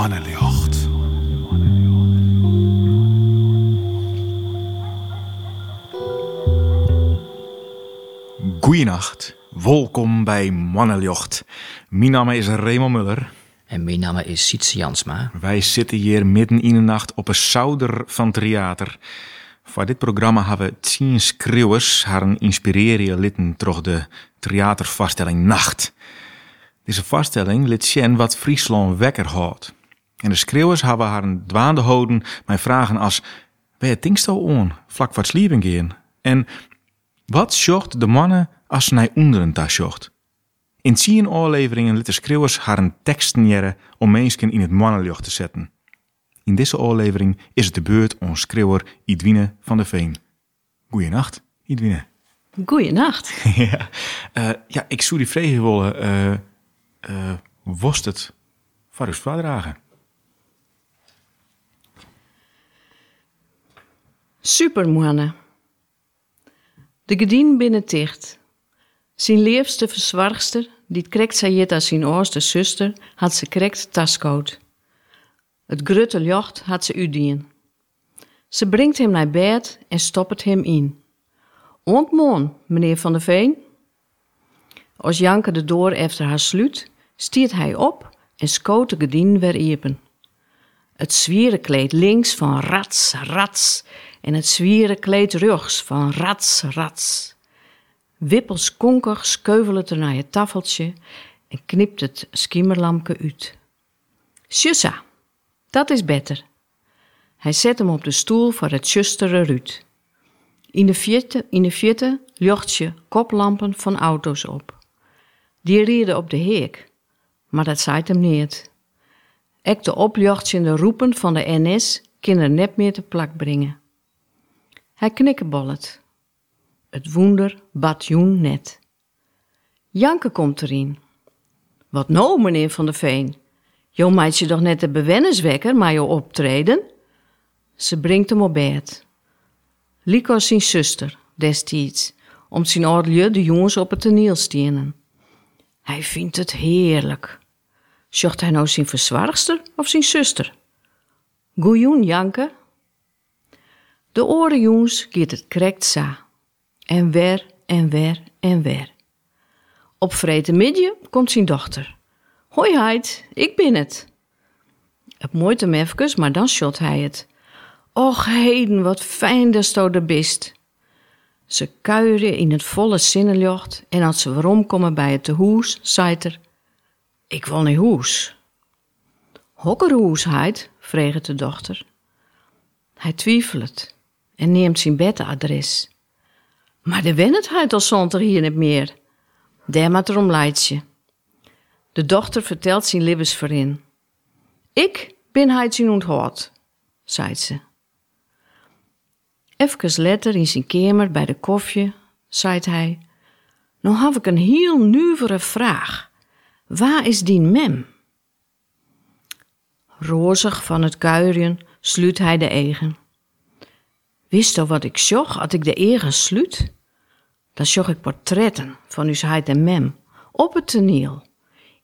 Mannenjocht. Goeienacht, welkom bij Mannenjocht. Mijn naam is Raymond Muller. En mijn naam is Sietse Jansma. Wij zitten hier midden in de nacht op een zouder van theater. Voor dit programma hebben we tien schreeuwers haar inspireren litten door de theatervaststelling Nacht. Deze vaststelling liet zien wat Friesland wekker houdt. En de schreeuwers hebben haar een dwaande houden met vragen als: Waar denkst je on, vlak wat sliepen gaan? En wat zocht de mannen als ze naar onderen tas zocht? In tien oorleveringen liet de schreeuwers haar een teksten jaren om mensen in het mannenjocht te zetten. In deze oorlevering is het de beurt om schreeuwer Idwine van der Veen. Goeienacht, Idwine. Goeienacht. ja, eh, ja, ik zou die vragen willen. eh eh, was het voor uw Supermoanne. De gedien binnen ticht. Zijn liefste verzwargster, die krekt zei als zijn oudste zuster, had ze krekt taskoot. Het grutte jocht had ze udien. Ze brengt hem naar bed en stopt hem in. Ontmoon, meneer Van der Veen. Als Janke de door efter haar sluit, stiert hij op en skoot de gedien weer iepen. Het zwieren kleed links van rats, rats en het zwieren kleed rechts van rats, rats. Wippels skeuvelen er naar het tafeltje en knipt het skimmerlampje uit. Sjussa, dat is beter. Hij zet hem op de stoel voor het justere Ruud. In de vierte, in de je koplampen van auto's op. Die rieden op de heek, maar dat zaait hem niet. Ek de opjochtjende roepen van de NS kunnen net meer te plak brengen. Hij knikkebollet. Het woender bad joen net. Janke komt erin. Wat nou, meneer Van der Veen? Jo maakt je toch net de bewennerswekker, maar je optreden? Ze brengt hem op bed. Als zijn zuster, destijds, om zijn de jongens op het toneel stienen. Hij vindt het heerlijk. Zocht hij nou zijn verzwargster of zijn zuster? Goejoen, Janke. De oren jongens giet het krekt sa. En weer en weer en weer. Op midje komt zijn dochter. Hoi Heid, ik ben het. Het mooit hem even, maar dan shot hij het. Och heden, wat fijn dat sto er bist. Ze kuieren in het volle zinnenjocht en als ze weer bij het tehoes, zei er... Ik wil naar hoes. Hokkerhoes, Heid, vreeg de dochter. Hij twijfelt en neemt zijn bedadres. Maar de wennetheid al zond er hier niet meer. Daar maar erom. De dochter vertelt zijn libbesverin. Ik ben hij zijn onthoord, zei ze. Even later in zijn kamer bij de koffie, zei hij. Nou heb ik een heel nuivere vraag. Waar is die mem? Rozig van het kuierjen sluit hij de egen. Wist u wat ik zag als ik de egen sluit? Dan zag ik portretten van uw heid en mem op het toneel,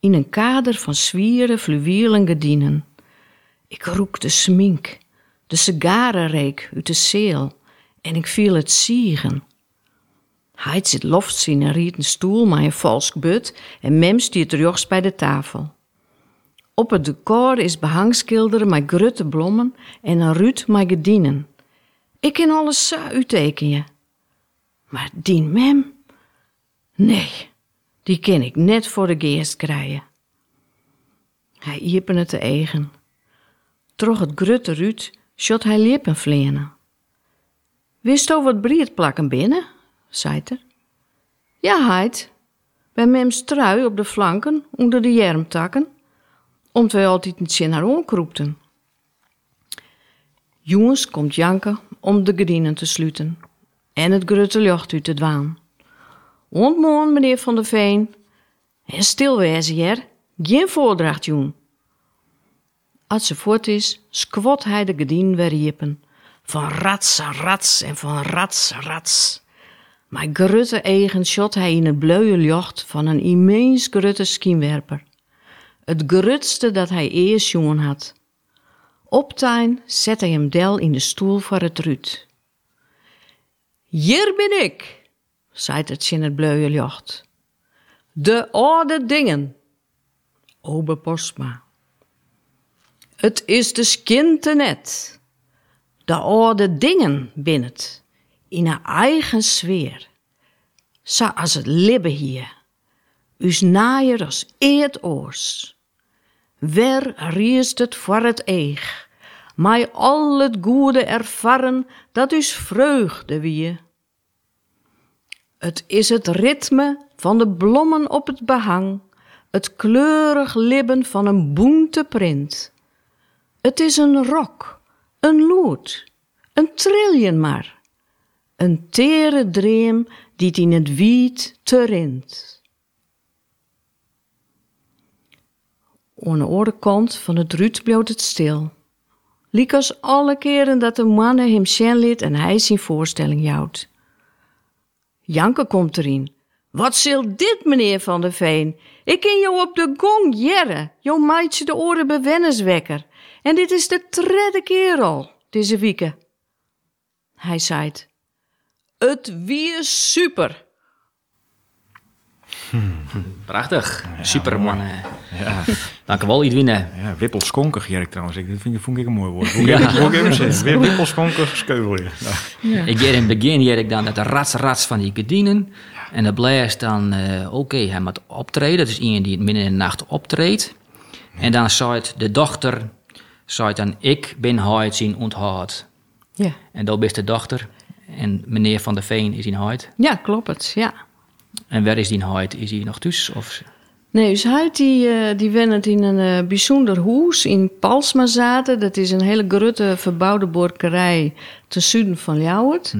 in een kader van zwieren, fluwelen gedienen. Ik roek de smink, de sigarenreek uit de zeel en ik viel het ziegen. Hij zit loft in een rieten stoel met een vals but en mem stiert rechts bij de tafel. Op het decor is behangschilderen met grutte blommen en een ruut met gedienen. Ik kan alles zo uittekenen. Maar die mem? Nee, die ken ik net voor de geest krijgen. Hij iepen het te eigen. Troch het grutte ruut, shot hij lippen vleenen. Wist u wat briet plakken binnen? zei er. Ja, heid. Bij mems trui op de flanken, onder de jermtakken, omdat wij altijd niet zin naar onkroepten. Jongens komt Janke om de gedienen te sluiten en het grutte lucht uit te dwaan. Ontmoen, meneer Van der Veen. En stil wezen, hier. Geen voordracht, joen. Als ze voort is, squat hij de gedien weer riepen. Van rats, rats en van rats, rats. Maar grutte eigen shot hij in het blauwe lucht van een immens grutte skienwerper. Het grutste dat hij eerst jongen had. Optuin zet hij hem del in de stoel voor het ruut. Hier ben ik, zei het in het blauwe jocht. De oude dingen. Ober Postma. Het is de skinte net. De oude dingen binnet, in haar eigen sfeer. Zo als het libben hier. Us naaier als eert oors. Wer riest het voor het eeg, mij al het goede ervaren dat us vreugde wie. Het is het ritme van de blommen op het behang, het kleurig libben van een boente print. Het is een rok, een lood, een triljen maar, een tere dream die in het wiet te rint. Aan de kant van het ruut bleef het stil. Liek als alle keren dat de mannen hem zien liet en hij zijn voorstelling jouwt. Janke komt erin. Wat zil dit, meneer Van der Veen? Ik ken jou op de gong jerre. Jou maatje de oren bewenneswekker. En dit is de tredde keer al, deze wieke. Hij zei Het wie super. Prachtig. Super, man. Ja, Dank u wel, Idwine. ja wippelskonkig, Jerk trouwens. Ik, dat vind, vond ik een mooi woord. Hoe Ja. even zeggen? Wippelskonkig skeuvel. Ja. Ik geef in het begin hier ik dan het rats rats van die gedienen. En dat blijft dan, eh, oké, hij moet optreden. Dat is iemand die midden in de nacht optreedt. En dan zei het de dochter, zei het dan, ik ben huid zien onthaald. Ja, En dat is de dochter. En meneer Van der Veen is in huid. ja klopt het, ja. En waar is die huid? Is hij nog thuis? Of... Nee, dus hij die, eh, die wennet in een eh, bijzonder hoes in Palsmazaten. Dat is een hele grote verbouwde borkerij ten zuiden van Ljouwert.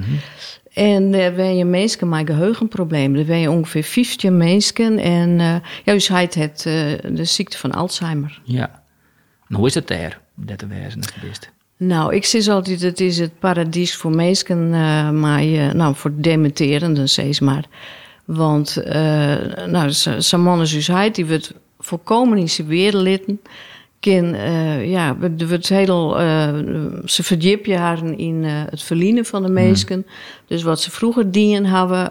En daar ben je mensen met geheugenproblemen. Er ben je ongeveer 15 mensen. En eh ja, dus hij het de ziekte van Alzheimer. Ja. En hoe is het daar? Dat te wezen geweest. Nou, ik zeg altijd, het is het paradies voor mensen, maar nou, voor dementerenden steeds maar. Want, eh nou, dus hij, die wordt volkomen in zijn wereld litten. Kan, eh, ja, wordt heel, eh, ze verdiep je haar in het verliezen van de mensen. Dus wat ze vroeger dienen hadden,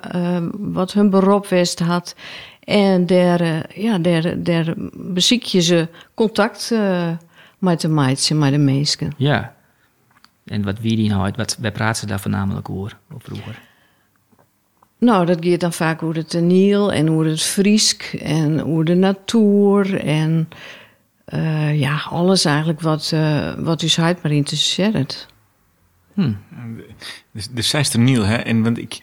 wat hun beroep west had. En daar, ja, daar, daar beziek je ze contact met de meidjes, met de mensen. Ja. En wat wie die huid? Wat, wij praten daar voornamelijk over, of vroeger? Nou, dat gaat dan vaak over het toneel en over het Friesk en over de natuur en eh, ja, alles eigenlijk wat, eh wat u huid maar interesseert. Dus, dus zij is er nieuw, hè? En want ik,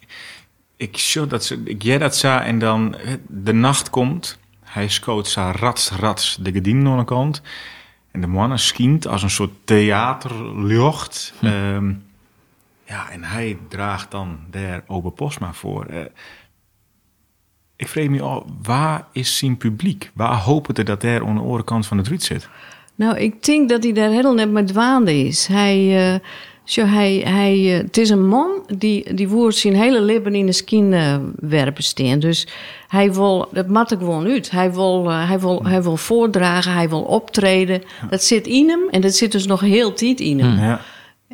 ik show dat ze, ik jij dat za en dan de nacht komt. Hij scoot sa rats rats de gedienden aan de kant. En de mannen schient als een soort theaterlucht. Ehm, ja, en hij draagt dan daar Ober Posma voor. Eh, ik vrees me al, waar is zijn publiek? Waar hopen er dat daar aan de orenkant van het riet zit? Nou, ik denk dat hij daar heel net met waande is. Hij, eh, zo, hij, hij, eh, het is een man die, die woord zijn hele leven in de skin eh, werpen staan. Dus hij wil, dat maakt er gewoon uit. Hij wil, hij, wil, hij wil voordragen, hij wil optreden. Dat zit in hem en dat zit dus nog heel tijd in hem. Ja.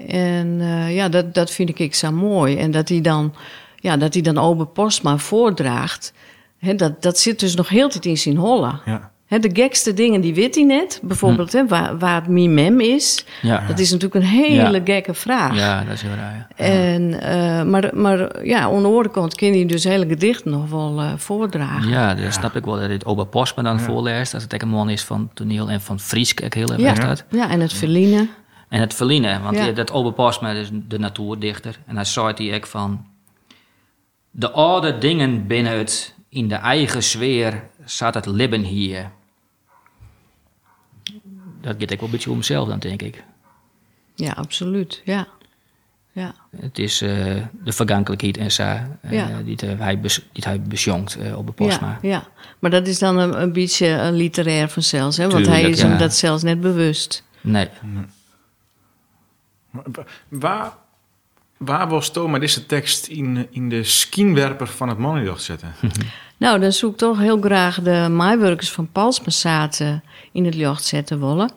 En eh, ja, dat, dat vind ik zo mooi. En dat hij dan, ja, dat hij dan Ober Postma voordraagt. Hè, dat, dat zit dus nog heel tijd in zijn holle. Ja. Hè, de gekste dingen, die weet hij net. Bijvoorbeeld hè, waar, waar het mimem is. Ja. Dat is natuurlijk een hele Ja. gekke vraag. Ja, dat is heel raar. ja. En, eh, maar, maar ja, kant kan hij dus hele gedichten nog wel eh, voordragen. Ja, dat snap ik wel dat dit Ober Postma dan voorleest. Als het echt een man is van toneel en van Friesk, ik heel erg Ja, uit. ja, en het verliezen. En het verliezen, want Ja. dat Ober Postma is de natuurdichter. En hij zei die ook van... De oude dingen binnen het, in de eigen sfeer, zat het libben hier. Dat gaat ik wel een beetje om mezelf dan, denk ik. Ja, absoluut. Ja. Ja. Het is eh, de vergankelijkheid en zo, eh, Ja. die, hij, bes, die hij besjongt, eh Ober Postma. Ja, ja, maar dat is dan een, een beetje een literair van zelfs, hè? want hij Tuurlijk, is hem dat zelfs net bewust. Nee, Waar, waar was Thomas deze tekst in, in de skinwerper van het mannenjacht zetten? Nou, dan zoek ik toch heel graag de maaiwerkers van Palsmassaat in het licht zetten willen.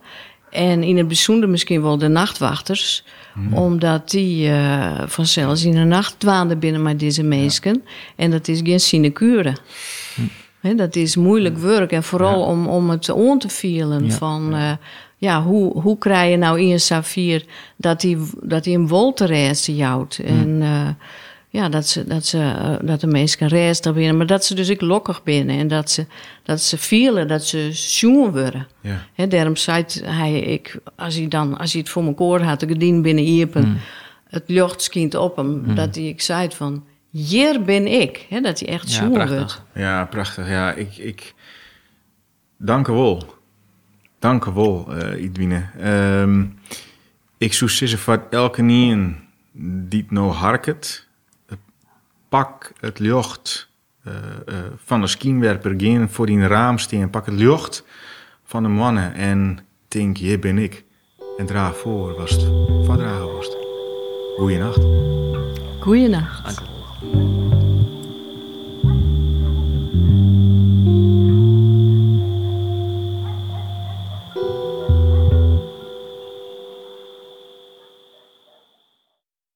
En in het bijzonder misschien wel de nachtwachters. Omdat die eh vanzelfs in de nacht dwaalden binnen met deze mensen. En dat is geen sinecure. Hè, dat is moeilijk werk. En vooral om, om het on te vielen Ja, van... eh, ja, hoe, hoe krijg je nou in een saffier dat hij dat die een wolterreis jouwt? En eh, ja, dat, ze, dat, ze, eh, dat de mensen reistig binnen, maar dat ze dus ook lokkig binnen. En dat ze, dat ze vielen, dat ze zoen worden. Ja. Hè, daarom zei hij, ik, als hij dan, als hij het voor elkaar had, de gordijn binnen iepen, het lucht schijnt op hem, dat hij, ik zei het van, hier ben ik. Hè, dat hij echt Ja, zoen wordt. prachtig. Ja, prachtig. Ja, ik, ik... Dank u wel. Dank u wel, eh Idwine. Ehm, ik zou zeggen van elke nien die het nou harket, pak het licht eh, eh, van de skienwerper, gaan voor die raam staan, pak het licht van de mannen en denk, hier ben ik. En draag voor, was het, voor dragen was het. Goeienacht. Goeienacht. Dank u wel.